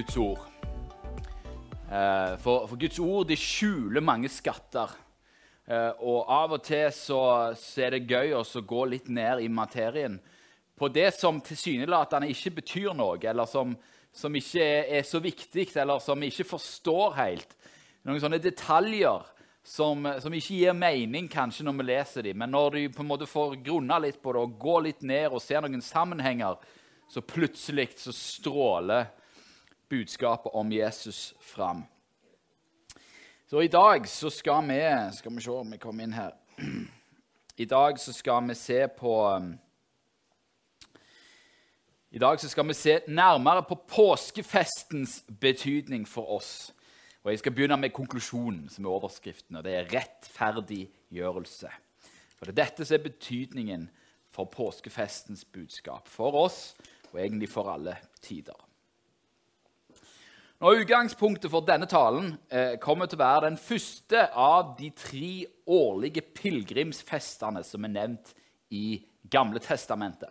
Guds ord. Eh, For, for Guds ord de skjuler mange skatter. Eh, Og av og til så, så er det gøy å gå litt ned i materien på det som tilsynelatende ikke betyr noe, eller som, som ikke er, er så viktig, eller som vi ikke forstår helt. Noen sånne detaljer som, som ikke gir mening kanskje når vi leser dem. Men når du på en måte får grunna litt på det og går litt ned og ser noen sammenhenger, så plutselig så stråler budskapet om Jesus fram. Så i dag så skal vi Skal vi se om vi kommer inn her. I dag så skal vi se på I dag skal vi se nærmere på påskefestens betydning for oss. Og Jeg skal begynne med konklusjonen, som er overskriften, og det er rettferdiggjørelse. For Det er dette som er betydningen for påskefestens budskap. For oss, og egentlig for alle tider. Nå, Utgangspunktet for denne talen eh, kommer til å være den første av de tre årlige pilegrimsfestene som er nevnt i Gamle testamentet.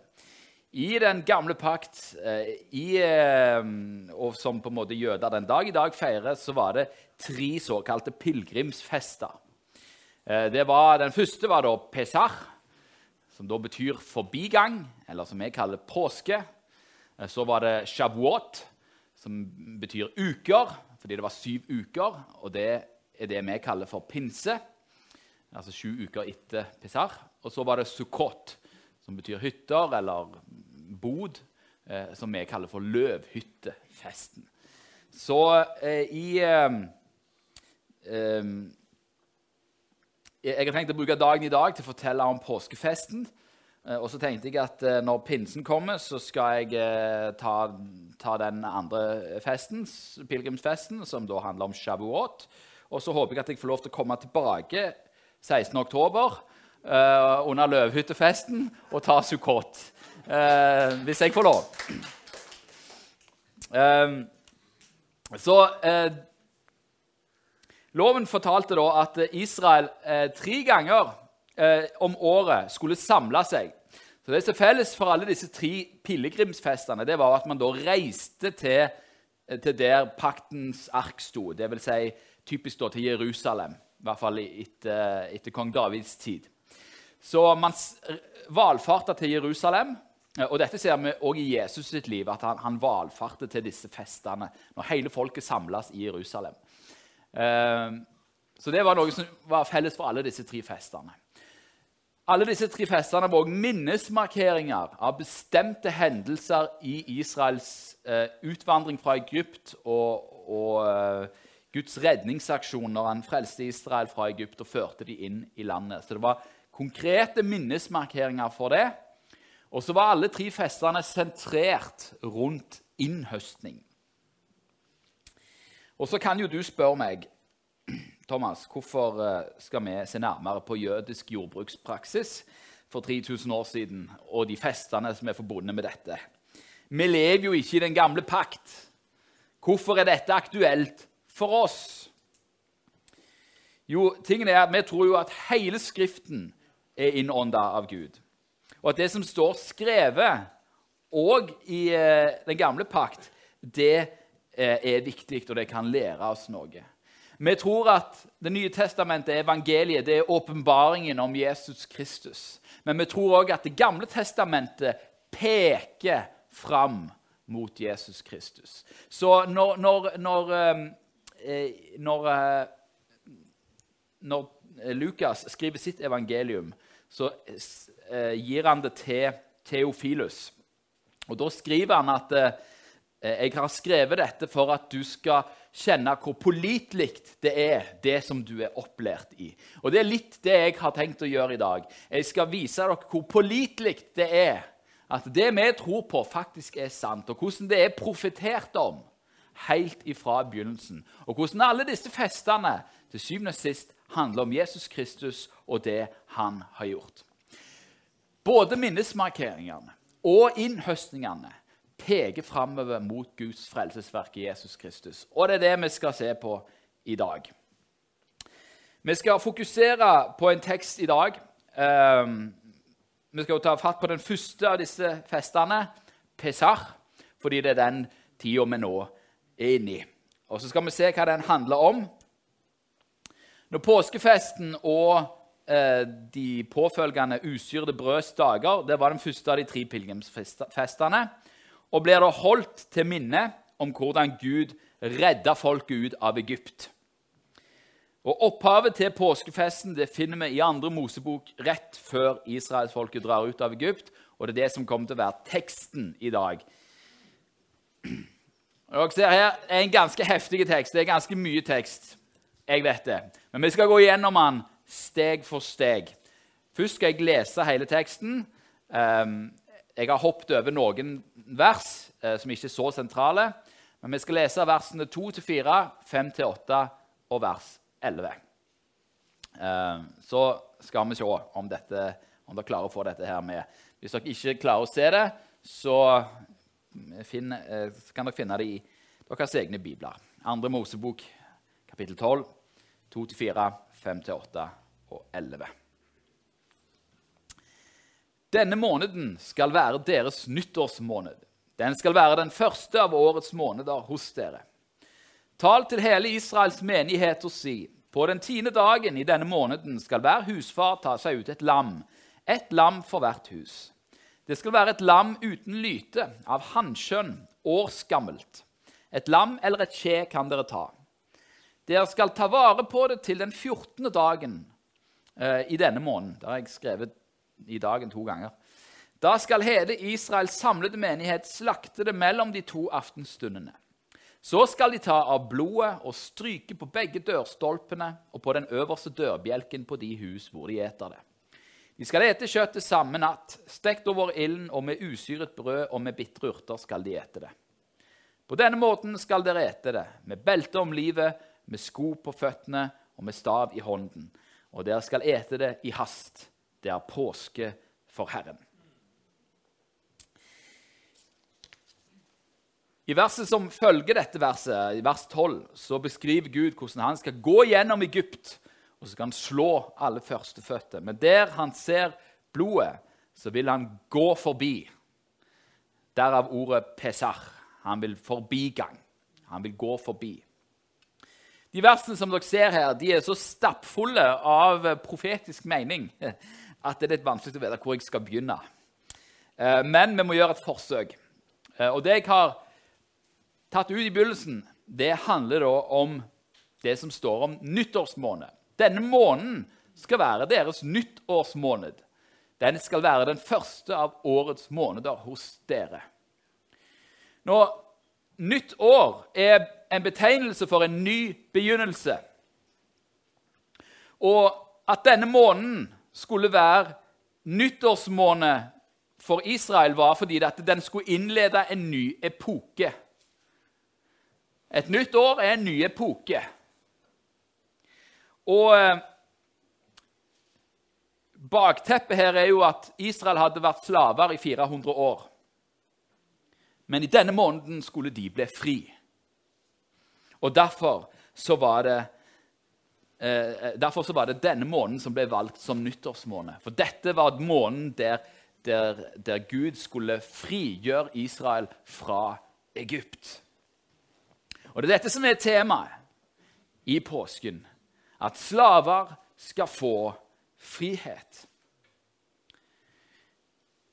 I den gamle pakt, eh, i, eh, og som på en måte jøder den dag i dag feirer, så var det tre såkalte pilegrimsfester. Eh, den første var da Pesach, som da betyr forbigang, eller som vi kaller påske. Eh, Så var det Shavuot, som betyr uker, fordi det var syv uker. Og det er det vi kaller for pinse, altså sju uker etter pesar. Og så var det Sukkot, som betyr hytter eller bod, eh, som vi kaller for løvhyttefesten. Så eh, i eh, eh, Jeg har tenkt å bruke dagen i dag til å fortelle om påskefesten. Eh, Og så tenkte jeg at eh, når pinsen kommer, så skal jeg eh, ta, ta den andre festen, pilegrimsfesten, som da handler om Shavuot. Og så håper jeg at jeg får lov til å komme tilbake 16. oktober eh, under løvhyttefesten og ta Sukkot. Uh, hvis jeg får lov. Eh, så Loven fortalte da at Israel tre ganger eh, om året skulle samle seg. Så Det som er felles for alle disse tre pilegrimsfestene, det var at man da reiste til, eh, til der paktens ark sto. Vil si typisk da til Jerusalem, i hvert fall etter, etter kong Davids tid. Så man valfarta til Jerusalem. eh, Og dette ser vi også i Jesus sitt liv, at han, han valfarter til disse festene når hele folket samles i Jerusalem. Eh, Så det var noe som var felles for alle disse tre festene. Alle disse tre festene var også minnesmarkeringer av bestemte hendelser i Israels eh, utvandring fra Egypt og, og eh, Guds redningsaksjon når han frelste Israel fra Egypt og førte dem inn i landet. Så det var konkrete minnesmarkeringer for det. Og så var alle tre festene sentrert rundt innhøstning. Og så kan jo du spørre meg, Thomas, hvorfor eh, skal vi se nærmere på jødisk jordbrukspraksis for 3000 år siden og de festene som er forbundet med dette? Vi lever jo ikke i den gamle pakt. Hvorfor er dette aktuelt for oss? Jo, tingen er at Vi tror jo at hele Skriften er innånda av Gud. Og at det som står skrevet og i eh, den gamle pakt, det eh, er viktig, og det kan lære oss noe. Vi tror at Det nye testamentet, evangeliet, det er åpenbaringen om Jesus Kristus. Men vi tror òg at Det gamle testamentet peker fram mot Jesus Kristus. Så når, når, når, eh, når, eh, når Lukas skriver sitt evangelium, så eh, gir han det til Theofilus. Og Da skriver han at jeg har skrevet dette for at du skal kjenne hvor pålitelig det er, det som du er opplært i. Og Det er litt det jeg har tenkt å gjøre i dag. Jeg skal vise dere hvor pålitelig det er at det vi tror på, faktisk er sant, og hvordan det er profetert om helt ifra begynnelsen. Og hvordan alle disse festene til syvende og sist handler om Jesus Kristus og det han har gjort. Både minnesmarkeringene og innhøstningene peker framover mot Guds frelsesverk i Jesus Kristus. Og det er det vi skal se på i dag. Vi skal fokusere på en tekst i dag. Um, vi skal jo ta fatt på den første av disse festene, Pesach, fordi det er den tida vi nå er inne i. Og Så skal vi se hva den handler om. Når påskefesten og eh, de påfølgende usyrede brøds dager det var den første av de tre pilegrimsfestene, og blir da holdt til minne om hvordan Gud redda folket ut av Egypt. Og Opphavet til påskefesten det finner vi i andre Mosebok rett før israelsfolket drar ut av Egypt. Og det er det som kommer til å være teksten i dag. Dere ser her er en ganske heftig tekst. Det er ganske mye tekst. Jeg vet det. Men vi skal gå gjennom den steg for steg. Først skal jeg lese hele teksten. Ehm, jeg har hoppet over noen vers eh, som ikke er så sentrale. Men vi skal lese versene 2-4, 5-8 og vers 11. Eh, så skal vi se om, dette, om dere klarer å få dette her med. Hvis dere ikke klarer å se det, så finne, eh, kan dere finne det i deres egne bibler. Andre Mosebok, kapittel 12, 2-4, 5-8 og 11. Denne måneden skal være deres nyttårsmåned. Den skal være den første av årets måneder hos dere. Tal til hele Israels menighet og si:" På den tiende dagen i denne måneden skal hver husfar ta seg ut et lam, ett lam for hvert hus. Det skal være et lam uten lyte, av hannkjønn, årsgammelt. Et lam eller et kje kan dere ta. Dere skal ta vare på det til den 14. dagen eh, i denne måneden. Der har jeg skrevet i dagen to ganger. Da skal hele Israels samlede menighet slakte det mellom de to aftenstundene. Så skal de ta av blodet og stryke på begge dørstolpene og på den øverste dørbjelken på de hus hvor de eter det. De skal ete kjøttet samme natt, stekt over ilden, og med usyret brød og med bitre urter skal de ete det. På denne måten skal dere ete det, med belte om livet, med sko på føttene og med stav i hånden. Og dere skal ete det i hast. Det er påske for Herren. I verset som følger dette verset, i vers 12, så beskriver Gud hvordan han skal gå gjennom Egypt og så skal han slå alle førstefødte. Men der han ser blodet, så vil han gå forbi. Derav ordet pesar. Han vil forbigang. Han vil gå forbi. De versene som dere ser her, de er så stappfulle av profetisk mening at det er litt vanskelig å vite hvor jeg skal begynne. Eh, men vi må gjøre et forsøk. Eh, og det jeg har tatt ut i begynnelsen, det handler da om det som står om nyttårsmåned. Denne måneden skal være deres nyttårsmåned. Den skal være den første av årets måneder hos dere. Nå, Nytt år er en betegnelse for en ny begynnelse. Og at denne måneden skulle være nyttårsmåned for Israel, var fordi den skulle innlede en ny epoke. Et nytt år er en ny epoke. Og eh, Bakteppet her er jo at Israel hadde vært slaver i 400 år. Men i denne måneden skulle de bli fri. Og derfor så var det, eh, derfor så var det denne måneden som ble valgt som nyttårsmåned. For dette var måneden der, der, der Gud skulle frigjøre Israel fra Egypt. Og det er dette som er temaet i påsken at slaver skal få frihet.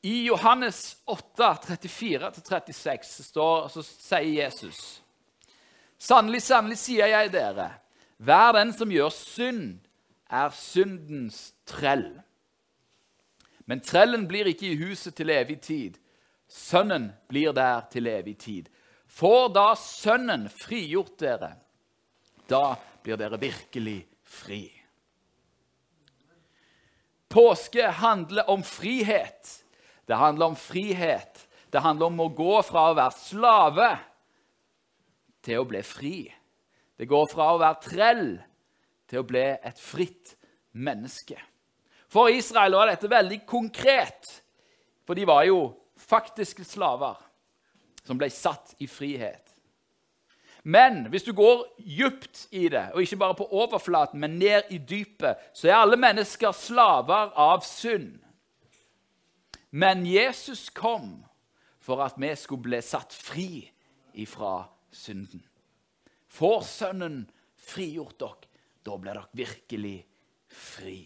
I Johannes 8, 34-36 står, så sier Jesus Sannelig, sannelig sier jeg dere, hver den som gjør synd, er syndens trell. Men trellen blir ikke i huset til evig tid. Sønnen blir der til evig tid. Får da Sønnen frigjort dere, da blir dere virkelig fri. Påske handler om frihet. Det handler om frihet. Det handler om å gå fra å være slave til å bli fri. Det går fra å være trell til å bli et fritt menneske. For Israel var dette veldig konkret, for de var jo faktiske slaver som ble satt i frihet. Men hvis du går djupt i det, og ikke bare på overflaten, men ned i dypet, så er alle mennesker slaver av synd. Men Jesus kom for at vi skulle bli satt fri ifra synden. Får Sønnen frigjort dere, da blir dere virkelig fri.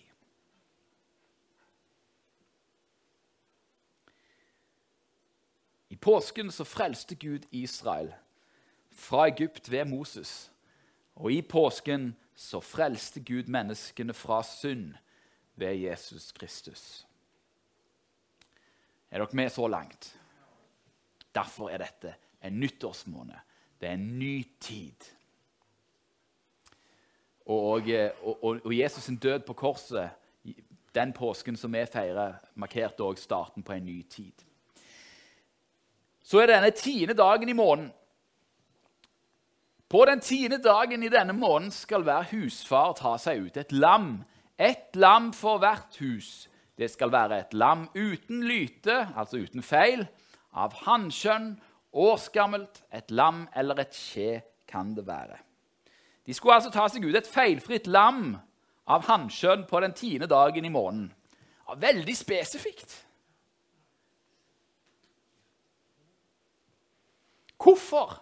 I påsken så frelste Gud Israel fra Egypt ved Moses. Og i påsken så frelste Gud menneskene fra synd ved Jesus Kristus. Er dere med så langt? Derfor er dette en nyttårsmåned. Det er en ny tid. Og, og, og, og Jesus' sin død på korset, den påsken som vi feirer, markerte også starten på en ny tid. Så er denne tiende dagen i måneden. På den tiende dagen i denne måneden skal hver husfar ta seg ut et lam. Et lam for hvert hus. Det skal være et lam uten lyte, altså uten feil, av hannkjønn, årsgammelt, et lam eller et skje kan det være. De skulle altså ta seg ut et feilfritt lam av hannkjønn på den tiende dagen i måneden. Ja, veldig spesifikt. Hvorfor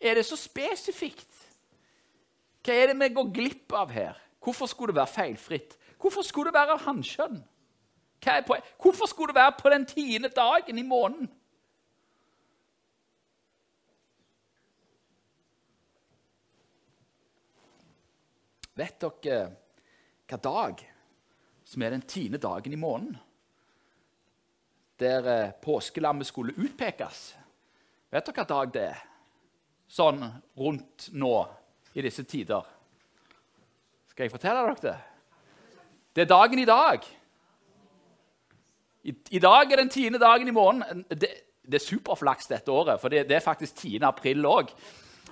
er det så spesifikt? Hva er det vi går glipp av her? Hvorfor skulle det være feilfritt? Hvorfor skulle det være av hannkjønn? Hvorfor skulle det være på den tiende dagen i måneden? Vet dere hva dag som er den tiende dagen i måneden? Der eh, påskelammet skulle utpekes. Vet dere hva dag det er? Sånn rundt nå, i disse tider. Skal jeg fortelle dere det? Det er dagen i dag. I, i dag er den tiende dagen i måneden. Det, det er superflaks dette året, for det, det er faktisk 10. april òg.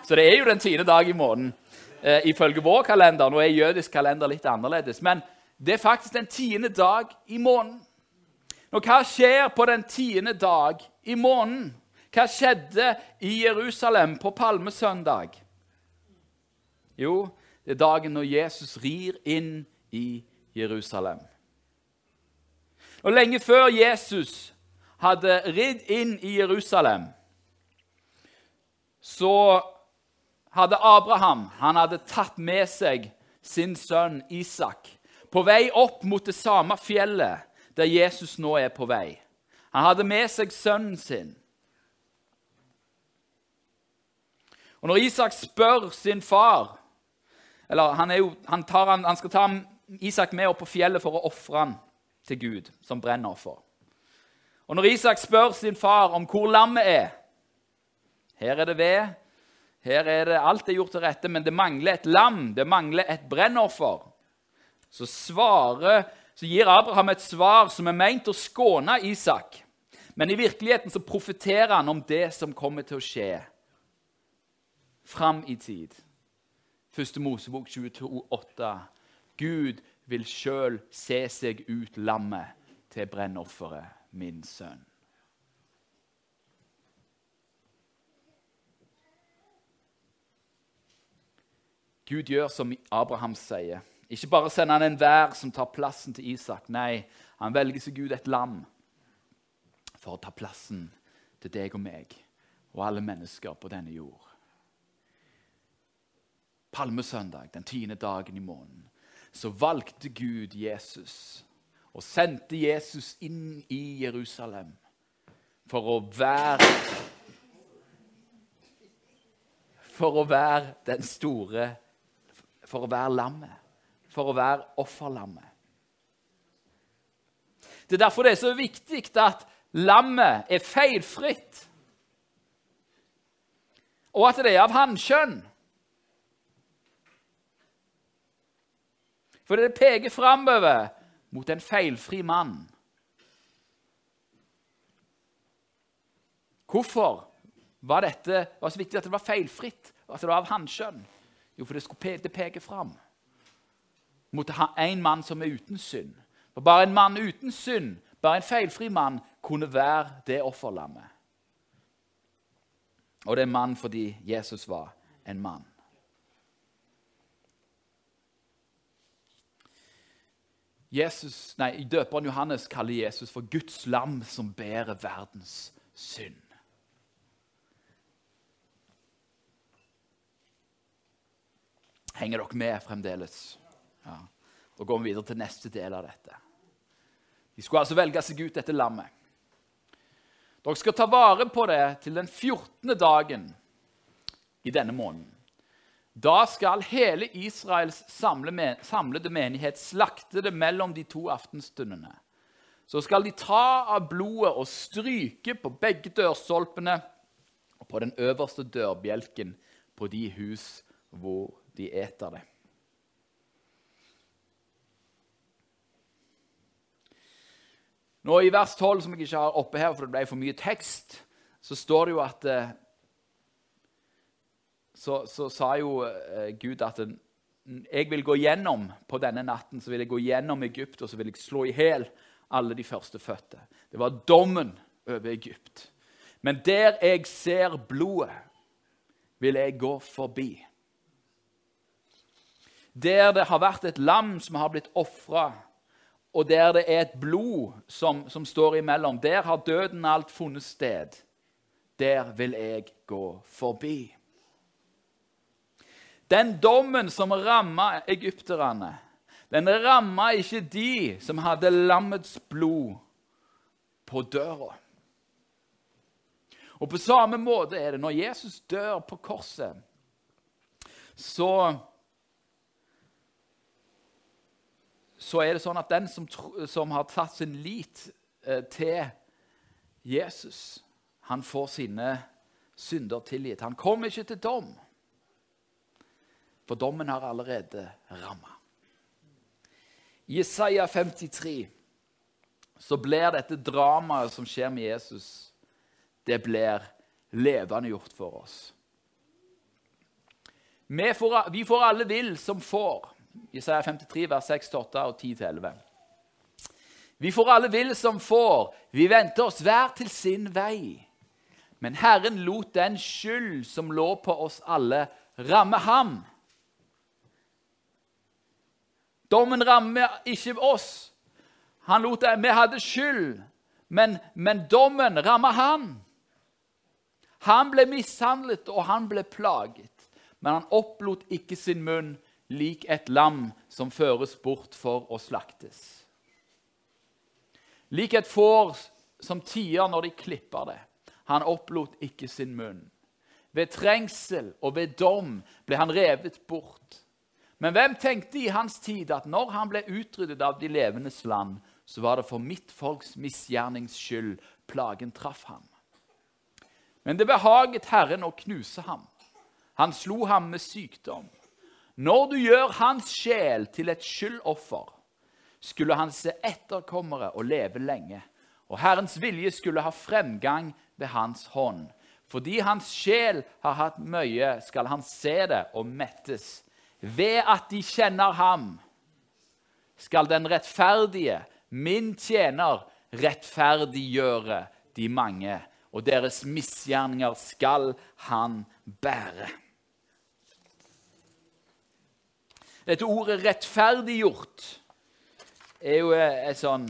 Så det er jo den tiende dag i måneden eh, ifølge vår kalender. Nå er jødisk kalender litt annerledes. Men det er faktisk den tiende dag i måneden. Og hva skjer på den tiende dag i måneden? Hva skjedde i Jerusalem på palmesøndag? Jo, det er dagen når Jesus rir inn i Jerusalem. Og Lenge før Jesus hadde ridd inn i Jerusalem, så hadde Abraham han hadde tatt med seg sin sønn Isak på vei opp mot det samme fjellet der Jesus nå er på vei. Han hadde med seg sønnen sin. Og Når Isak spør sin far eller han, jo, han, han, han skal ta Isak med opp på fjellet for å ofre han til Gud som brennoffer. Og når Isak spør sin far om hvor lammet er Her er det ved, her er det alt er gjort til rette, men det mangler et lam, det mangler et brennoffer. Så, svarer, så gir Abraham et svar som er meint å skåne Isak. Men i virkeligheten så profeterer han om det som kommer til å skje fram i tid. Første Mosebok 22,8. Gud vil sjøl se seg ut lammet til brennofferet, min sønn. Gud gjør som Abraham sier. Ikke bare sender han en vær som tar plassen til Isak. Nei, han velger seg Gud et lam for å ta plassen til deg og meg og alle mennesker på denne jord. Palmesøndag, den tiende dagen i måneden, så valgte Gud Jesus og sendte Jesus inn i Jerusalem for å være For å være den store for å være lammet, for å være offerlammet. Det er derfor det er så viktig at lammet er feilfritt, og at det er av hannkjønn. For det peker framover mot en feilfri mann. Hvorfor var dette var så viktig at det var feilfritt, og at det var av hannkjønn? Jo, for det, skulle, det peker fram mot en mann som er uten synd. For bare en mann uten synd, bare en feilfri mann, kunne være det offerlammet. Og det er mann fordi Jesus var en mann. Jesus, nei, Døperen Johannes kaller Jesus for Guds lam som bærer verdens synd. Henger dere med fremdeles? Ja. Da går vi videre til neste del av dette. De skulle altså velge seg ut dette lammet. Dere skal ta vare på det til den 14. dagen i denne måneden. Da skal hele Israels samlede menighet slakte det mellom de to aftenstundene. Så skal de ta av blodet og stryke på begge dørstolpene og på den øverste dørbjelken på de hus hvor de eter det. Nå I vers 12, som jeg ikke har oppe her, for det ble for mye tekst, så står det jo at eh, Så, så sa jo eh, Gud at jeg vil gå gjennom på denne natten så vil jeg gå gjennom Egypt og så vil jeg slå i hjel alle de førstefødte. Det var dommen over Egypt. Men der jeg ser blodet, vil jeg gå forbi. Der det har vært et lam som har blitt ofra, og der det er et blod som, som står imellom, der har døden alt funnet sted. Der vil jeg gå forbi. Den dommen som ramma egypterne, den ramma ikke de som hadde lammets blod på døra. Og på samme måte er det når Jesus dør på korset, så så er det sånn at den som, som har tatt sin lit eh, til Jesus, han får sine synder tilgitt. Han kommer ikke til dom, for dommen har allerede ramma. I Isaiah 53 så blir dette dramaet som skjer med Jesus, det blir levende gjort for oss. Vi får, vi får alle vil som får. Isaiah 53, vers 6-8 og 10-11. Vi får alle vil som får. Vi venter oss hver til sin vei. Men Herren lot den skyld som lå på oss alle, ramme ham. Dommen rammer ikke oss. Han lot det, Vi hadde skyld, men, men dommen rammer han. Han ble mishandlet, og han ble plaget, men han opplot ikke sin munn lik et lam som føres bort for å slaktes. Lik et får som tier når de klipper det. Han opplot ikke sin munn. Ved trengsel og ved dom ble han revet bort. Men hvem tenkte i hans tid at når han ble utryddet av de levendes land, så var det for mitt folks misgjernings skyld plagen traff ham? Men det behaget Herren å knuse ham. Han slo ham med sykdom. Når du gjør hans sjel til et skyldoffer, skulle han se etterkommere og leve lenge, og Herrens vilje skulle ha fremgang ved hans hånd. Fordi hans sjel har hatt mye, skal han se det og mettes ved at de kjenner ham, skal den rettferdige, min tjener, rettferdiggjøre de mange, og deres misgjerninger skal han bære. Dette ordet 'rettferdiggjort' er jo et sånn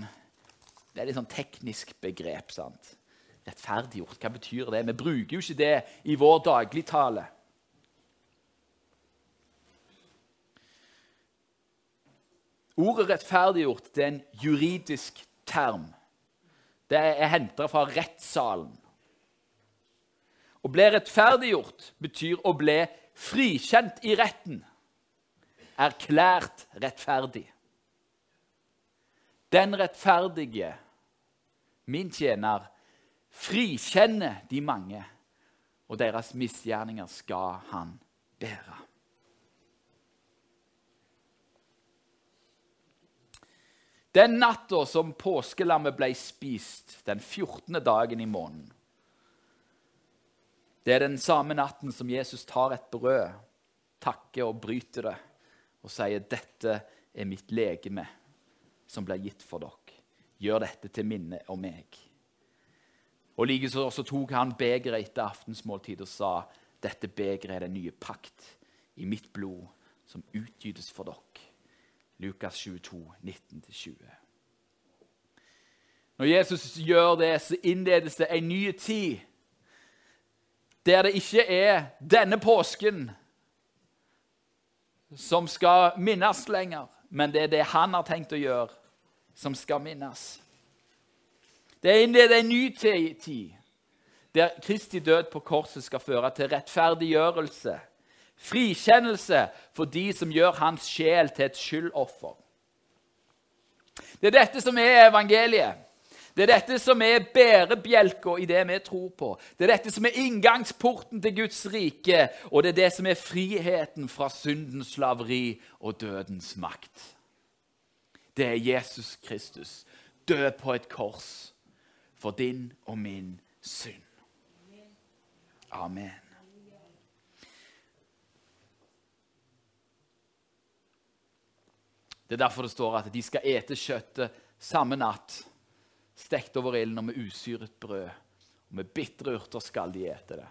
Det er et sånn teknisk begrep. sant? Rettferdiggjort, hva betyr det? Vi bruker jo ikke det i vår dagligtale. Ordet 'rettferdiggjort' det er en juridisk term. Det er henta fra rettssalen. Å bli rettferdiggjort betyr å bli frikjent i retten. Erklært rettferdig. Den rettferdige, min tjener, frikjenner de mange, og deres misgjerninger skal han bære. Den natta som påskelammet ble spist, den 14. dagen i måneden Det er den samme natten som Jesus tar et brød, takker og bryter det og sier, 'Dette er mitt legeme, som ble gitt for dere. Gjør dette til minne om meg.' Og Likeså så tok han begeret etter aftensmåltid og sa, 'Dette begeret er den nye pakt i mitt blod, som utgytes for dere.' Lukas 22, 19-20. Når Jesus gjør det, så innledes det en ny tid der det ikke er denne påsken som skal minnes lenger, men det er det han har tenkt å gjøre, som skal minnes. Det er en ny tid, der Kristi død på korset skal føre til rettferdiggjørelse, frikjennelse for de som gjør hans sjel til et skyldoffer. Det er dette som er evangeliet. Det er dette som er bærebjelka i det vi tror på. Det er dette som er inngangsporten til Guds rike, og det er det som er friheten fra syndens slaveri og dødens makt. Det er Jesus Kristus, død på et kors for din og min synd. Amen. Det er derfor det står at de skal ete kjøttet samme natt stekt over ilden og med usyret brød. Og med bitre urter skal de ete det.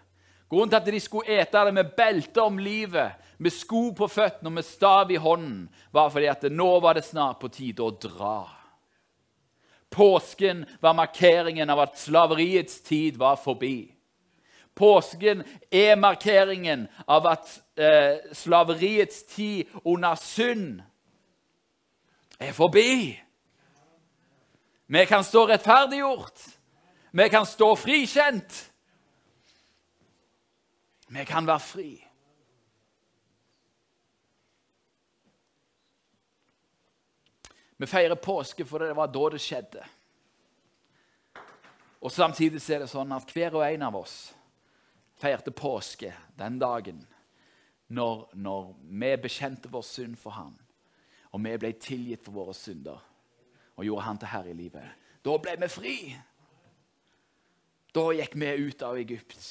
Grunnen til at de skulle ete det med belte om livet, med sko på føttene og med stav i hånden, var fordi at nå var det snart på tide å dra. Påsken var markeringen av at slaveriets tid var forbi. Påsken er markeringen av at eh, slaveriets tid under synd er forbi. Vi kan stå rettferdiggjort. Vi kan stå frikjent. Vi kan være fri. Vi feirer påske fordi det var da det skjedde. Og Samtidig er det sånn at hver og en av oss feirte påske den dagen når, når vi bekjente vår synd for ham, og vi ble tilgitt for våre synder og gjorde han til herre i livet. Da ble vi fri. Da gikk vi ut av Egypt.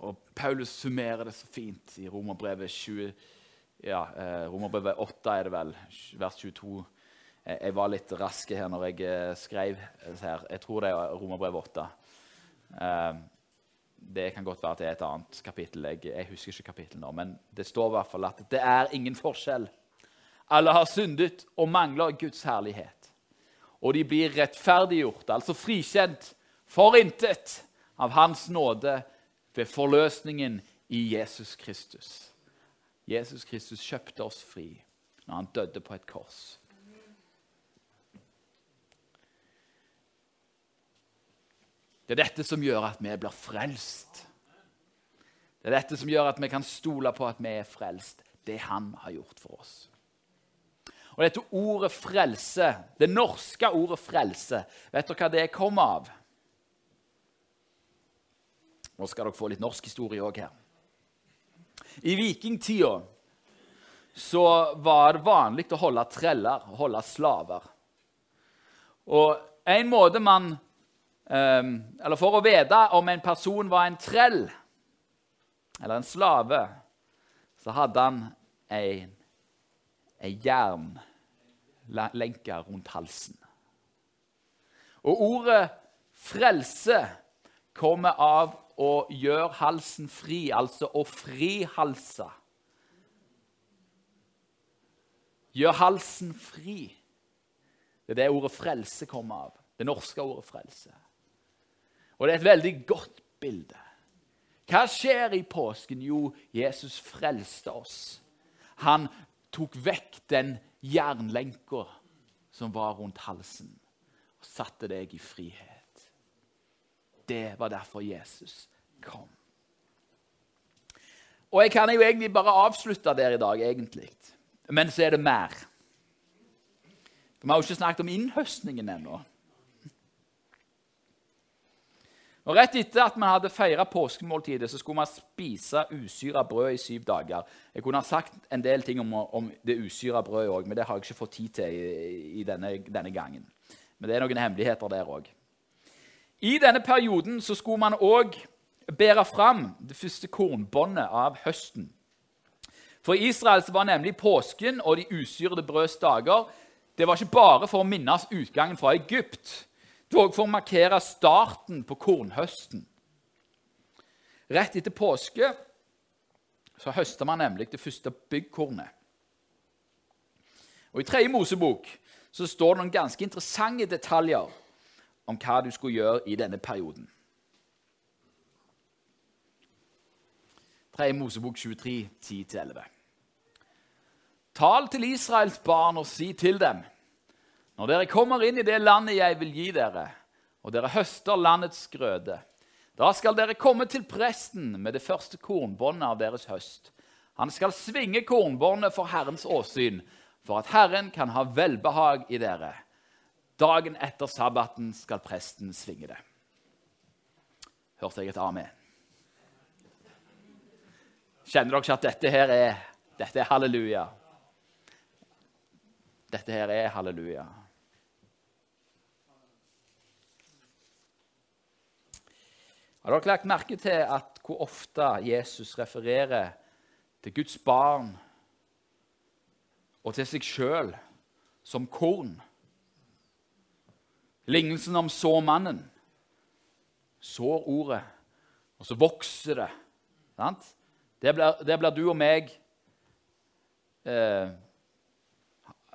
Og Paulus summerer det så fint i Romerbrevet 20, ja, eh, Romerbrevet 8, er det vel, vers 22. Jeg var litt rask her når jeg eh, skrev her. Jeg tror det er Romerbrevet 8. Det kan godt være at det er et annet kapittel. Jeg, jeg husker ikke kapittelet nå, men det står i hvert fall at det er ingen forskjell. Alle har syndet og mangler Guds herlighet. Og de blir rettferdiggjort, altså frikjent, for intet av Hans nåde ved forløsningen i Jesus Kristus. Jesus Kristus kjøpte oss fri når han døde på et kors. Det er dette som gjør at vi blir frelst. Det er dette som gjør at vi kan stole på at vi er frelst. Det Han har gjort for oss. Og dette ordet 'frelse', det norske ordet 'frelse', vet dere hva det kommer av? Nå skal dere få litt norsk historie òg her. I vikingtida så var det vanlig å holde treller, holde slaver. Og en måte man eller for å vite om en person var en trell eller en slave, så hadde han ei, ei jernlenke rundt halsen. Og ordet 'frelse' kommer av å gjøre halsen fri, altså å frihalse. Gjør halsen fri. Det er det ordet 'frelse' kommer av. Det norske ordet 'frelse'. Og det er et veldig godt bilde. Hva skjer i påsken? Jo, Jesus frelste oss. Han tok vekk den jernlenka som var rundt halsen, og satte deg i frihet. Det var derfor Jesus kom. Og Jeg kan jo egentlig bare avslutte der i dag, egentlig. men så er det mer. Vi har jo ikke snakket om innhøstningen ennå. Og Rett etter at vi hadde feira påskemåltidet, så skulle vi spise usyra brød i syv dager. Jeg kunne ha sagt en del ting om, om det usyra brødet òg, men det har jeg ikke fått tid til i, i denne, denne, gangen. Men det er noen hemmeligheter der òg. I denne perioden så skulle man òg bære fram det første kornbåndet av høsten. For i Israel var nemlig påsken og de usyrede brøds dager det var ikke bare for å minnes utgangen fra Egypt. Også for å markere starten på kornhøsten. Rett etter påske så høster man nemlig det første byggkornet. Og I tredje Mosebok så står det noen ganske interessante detaljer om hva du skulle gjøre i denne perioden. 3 Mosebok 23, 10-11. Tal til Israels barn og si til dem:" Når dere kommer inn i det landet jeg vil gi dere, og dere høster landets grøde, da skal dere komme til presten med det første kornbåndet av deres høst. Han skal svinge kornbåndet for Herrens åsyn, for at Herren kan ha velbehag i dere. Dagen etter sabbaten skal presten svinge det. Hørte jeg et amen? Kjenner dere ikke at dette her er, dette er halleluja? Dette her er halleluja. Har dere lagt merke til at hvor ofte Jesus refererer til Guds barn og til seg sjøl som korn? Lignelsen om såmannen sår ordet, og så vokser det. Sant? Der blir, der blir du og meg eh,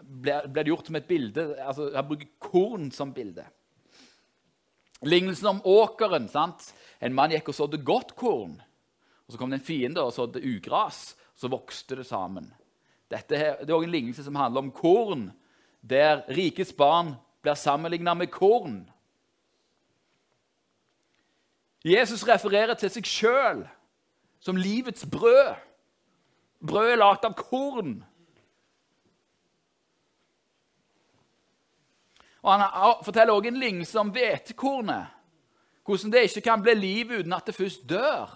blir det gjort som et bilde. altså Jeg bruker korn som bilde. Lignelsen om åkeren. sant? En mann gikk og sådde godt korn. og Så kom det en fiende og sådde ugras. Så vokste det sammen. Dette her, det er også en lignelse som handler om korn, der rikets barn blir sammenligna med korn. Jesus refererer til seg sjøl som livets brød. Brød er lagd av korn. Og Han forteller også en lignelse om hvetekornet. Hvordan det ikke kan bli liv uten at det først dør.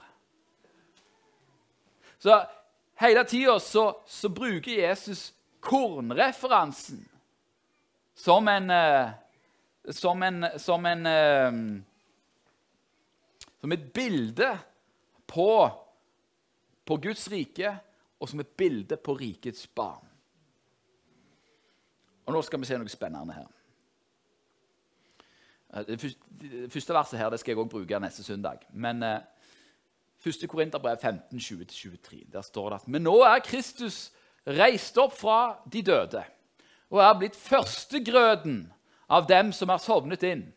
Så hele tida så, så, bruker Jesus kornreferansen som en eh, Som en, som en eh, Som et bilde på, på Guds rike, og som et bilde på rikets barn. Og Nå skal vi se noe spennende her. Eh, det første verset her det skal jeg også bruke neste søndag. Men eh, 1. Korinterbrev 15, 20-23. Der står det at Men nå er Kristus reist opp fra de døde og er blitt førstegrøden av dem som er sovnet inn.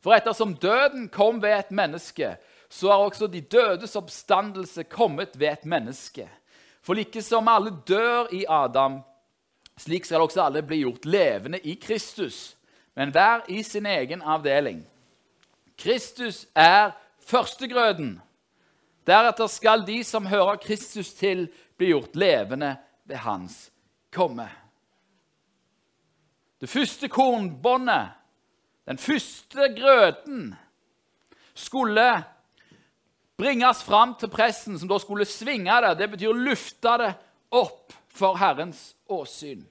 For ettersom døden kom ved et menneske, så er også de dødes oppstandelse kommet ved et menneske. For like som alle dør i Adam, slik skal også alle bli gjort levende i Kristus men hver i sin egen avdeling. Kristus er førstegrøden. Deretter skal de som hører Kristus til, bli gjort levende ved hans komme. Det første kornbåndet, den første grøten, skulle bringes fram til pressen, som da skulle svinge det. Det betyr lufte det opp for Herrens åsyn.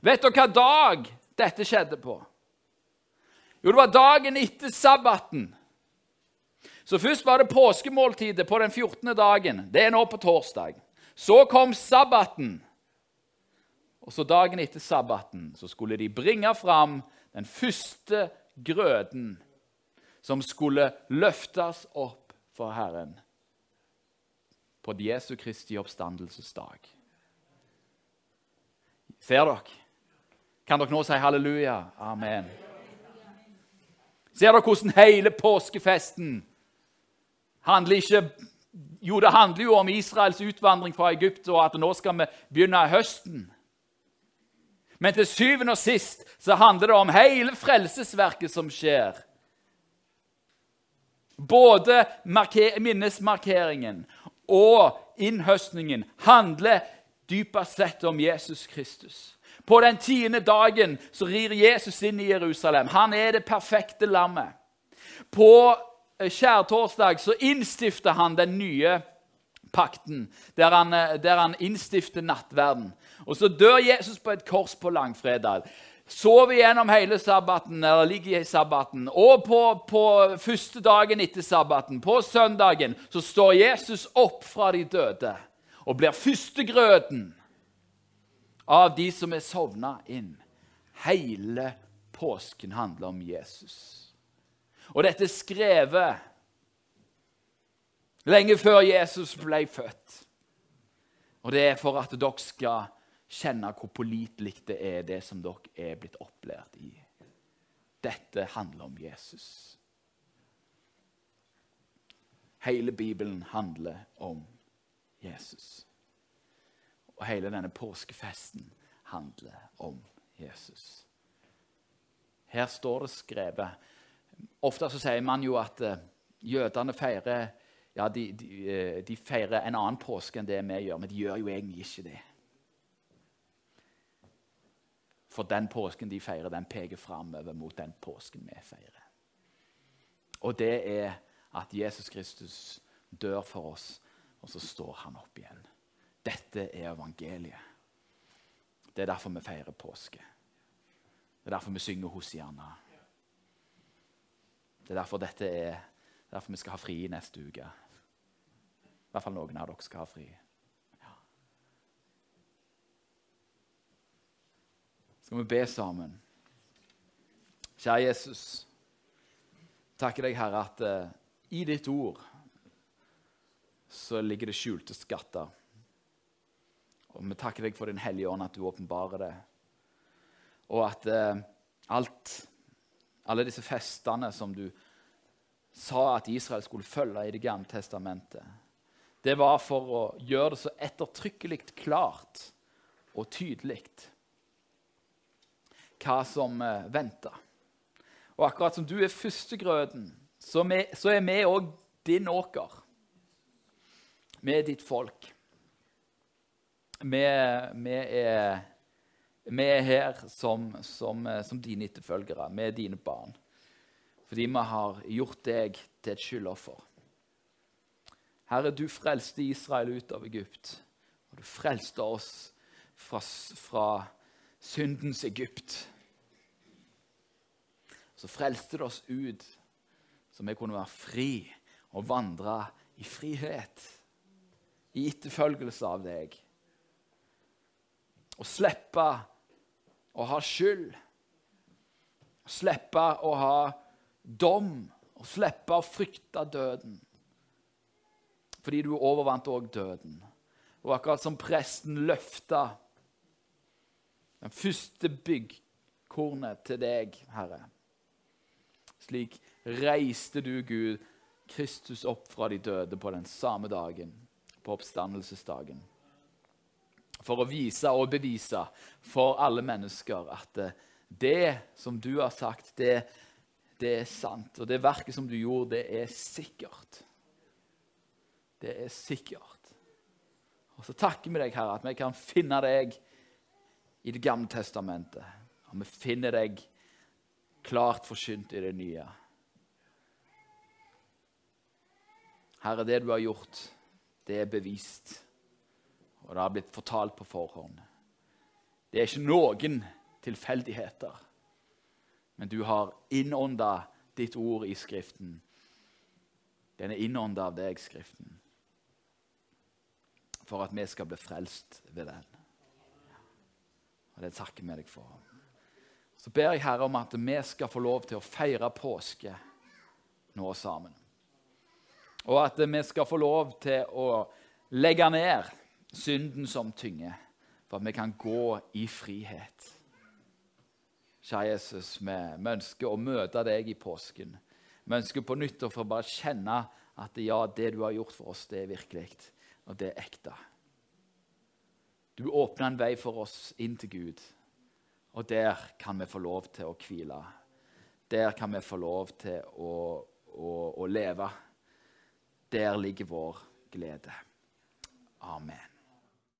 Vet dere hva dag dette skjedde på? Jo, det var dagen etter sabbaten. Så først var det påskemåltidet på den 14. dagen. Det er nå på torsdag. Så kom sabbaten. Og så dagen etter sabbaten så skulle de bringe fram den første grøten som skulle løftes opp for Herren på Jesu Kristi oppstandelsesdag. Ser dere? Kan dere nå si halleluja? Amen. Ser dere hvordan hele påskefesten handler ikke Jo, det handler jo om Israels utvandring fra Egypt, og at nå skal vi begynne høsten. Men til syvende og sist så handler det om hele frelsesverket som skjer. Både minnesmarkeringen og innhøstningen handler dypest sett om Jesus Kristus. På den tiende dagen så rir Jesus inn i Jerusalem. Han er det perfekte lammet. På eh, skjærtorsdag så innstifter han den nye pakten, der han, eh, der han innstifter nattverden. Og så dør Jesus på et kors på langfredag. Sover gjennom hele sabbaten, eller ligger i sabbaten. Og på, på første dagen etter sabbaten, på søndagen, så står Jesus opp fra de døde og blir førstegrøten av de som er sovna inn. Hele påsken handler om Jesus. Og dette er skrevet lenge før Jesus ble født. Og det er for at dere skal kjenne hvor pålitelig det er, det som dere er blitt opplært i. Dette handler om Jesus. Hele Bibelen handler om Jesus. Og hele denne påskefesten handler om Jesus. Her står det skrevet Ofte så sier man jo at uh, jødene feirer ja, de, de, uh, de, feirer en annen påske enn det vi gjør, men de gjør jo egentlig ikke det. For den påsken de feirer, den peker framover mot den påsken vi feirer. Og det er at Jesus Kristus dør for oss, og så står han opp igjen. Dette er evangeliet. Det er derfor vi feirer påske. Det er derfor vi synger Hosianna. Det er derfor dette er det er derfor vi skal ha fri neste uke. I hvert fall noen av dere skal ha fri. Ja. Skal vi be sammen? Kjære Jesus, takker deg, Herre, at uh, i ditt ord så ligger det skjulte skatter. Og vi takker deg for Din Hellige Ånd, at du åpenbarer det og at eh, alt, alle disse festene som du sa at Israel skulle følge i Det gamle testamentet, det var for å gjøre det så ettertrykkelig klart og tydelig hva som eh, venta. Og akkurat som du er førstegrøten, så, så er vi òg din åker. Vi er ditt folk. Vi, vi er vi er her som, som, som dine etterfølgere, vi er dine barn. Fordi vi har gjort deg til et skyldoffer. Herre, du frelste Israel ut av Egypt, og du frelste oss fra, fra syndens Egypt. Så frelste du oss ut, så vi kunne være fri og vandre i frihet, i etterfølgelse av deg. Og slippe å ha skyld. Å Slippe å ha dom og slippe å frykte døden. Fordi du overvant òg døden. Og akkurat som presten løfta den første byggkornet til deg, Herre, slik reiste du, Gud, Kristus opp fra de døde på den samme dagen, på oppstandelsesdagen for å vise og bevise for alle mennesker at eh, det som du har sagt, det, det er sant. Og det verket som du gjorde, det er sikkert. Det er sikkert. Og så takker vi deg, Herre, at vi kan finne deg i Det gamle testamentet. Og vi finner deg klart forsynt i det nye. Herre, det du har gjort, det er bevist og det har blitt fortalt på forhånd. Det er ikke noen tilfeldigheter, men du har innånda ditt ord i Skriften. Den er innånda av deg, Skriften, for at vi skal bli frelst ved den. Og Det takker vi deg for. Så ber jeg Herre om at vi skal få lov til å feire påske nå sammen. Og at vi skal få lov til å legge ned synden som tynger, for at vi kan gå i frihet. Kjære Jesus, vi, ønsker å møte deg i påsken. Vi ønsker på nytt å få bare kjenne at ja, det du har gjort for oss, det er virkelig, og det er ekte. Du åpner en vei for oss inn til Gud, og der kan vi få lov til å hvile. Der kan vi få lov til å, å, å leve. Der ligger vår glede. Amen.